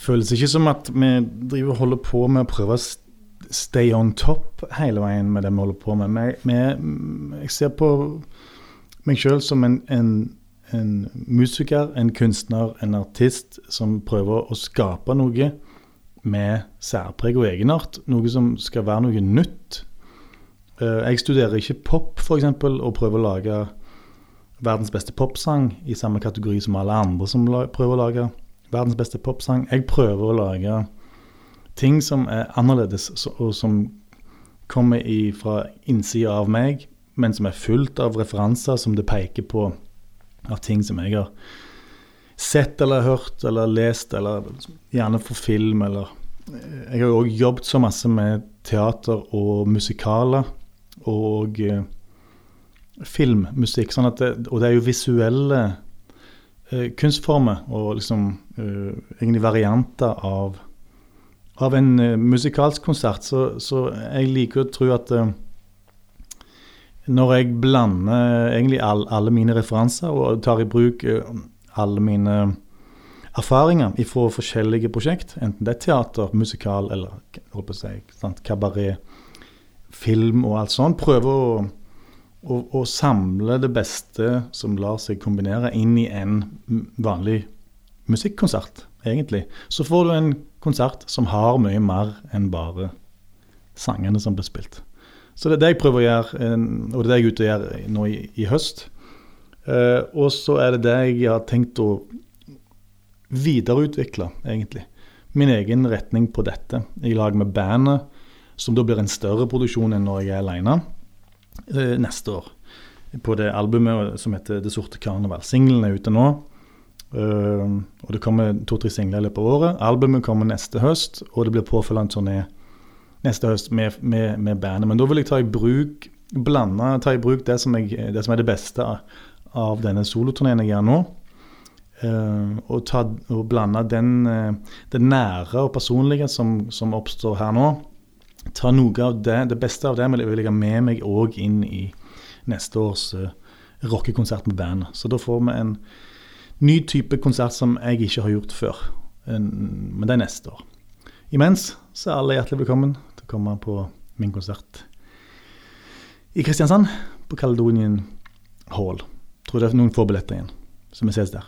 føles ikke som at vi driver og holder på med å prøve å stay on top hele veien med det vi holder på med. Vi, vi, jeg ser på meg sjøl som en, en, en, musiker, en kunstner, en artist som prøver å skape noe med særpreg og egenart. Noe som skal være noe nytt. Eh, jeg studerer ikke pop, f.eks., og prøver å lage verdens beste popsang i samme kategori som alle andre som prøver å lage verdens beste popsang. Jeg prøver å lage ting som er annerledes, og som kommer fra innsida av meg, men som er fullt av referanser som det peker på av ting som jeg har sett eller hørt eller lest, eller gjerne for film, eller Jeg har òg jobbet så masse med teater og musikaler og uh, filmmusikk. Sånn det, og det er jo visuelle kunstformer og liksom uh, egentlig varianter av av en uh, musikalsk konsert, så, så, jeg liker å tro at når jeg blander egentlig all, alle mine referanser og tar i bruk alle mine erfaringer fra forskjellige prosjekt, enten det er teater, musikal eller holdt på kabaret, film og alt sånt, prøver å, å, å, samle det beste som lar seg kombinere, inn i en vanlig musikkonsert, egentlig. Så får du en konsert som har mye mer enn bare sangene som blir spilt. Så det er det jeg prøver å gjøre, og det er det jeg er ute og gjør nå i, i høst. Uh, og så er det det jeg har tenkt å videreutvikle, egentlig. Min egen retning på dette, i lag med bandet, som da blir en større produksjon enn når jeg er aleine, neste år. På det albumet som heter 'Det sorte karneval'. Singelen er ute nå. Uh, og det kommer to-tre singler i løpet av året. Albumet kommer neste høst, og det blir påfølgende turné neste høst med, med, med, bandet. Men da vil jeg ta i bruk blande, ta i bruk det som, jeg, det som er det beste av denne soloturneen jeg gjør nå. Uh, og, ta, og, blande den, uh, det nære og personlige som, som, oppstår her nå. Ta noe av det, det beste av det vil jeg ha med meg òg inn i neste års uh, rockekonsert med bandet. Så da får vi en ny type konsert som jeg ikke har gjort før. Men det er neste år. Imens så er alle hjertelig velkommen til å komme på min konsert i Kristiansand, på Caledonian Hall. Tror det er noen få billetter igjen, så vi ses der.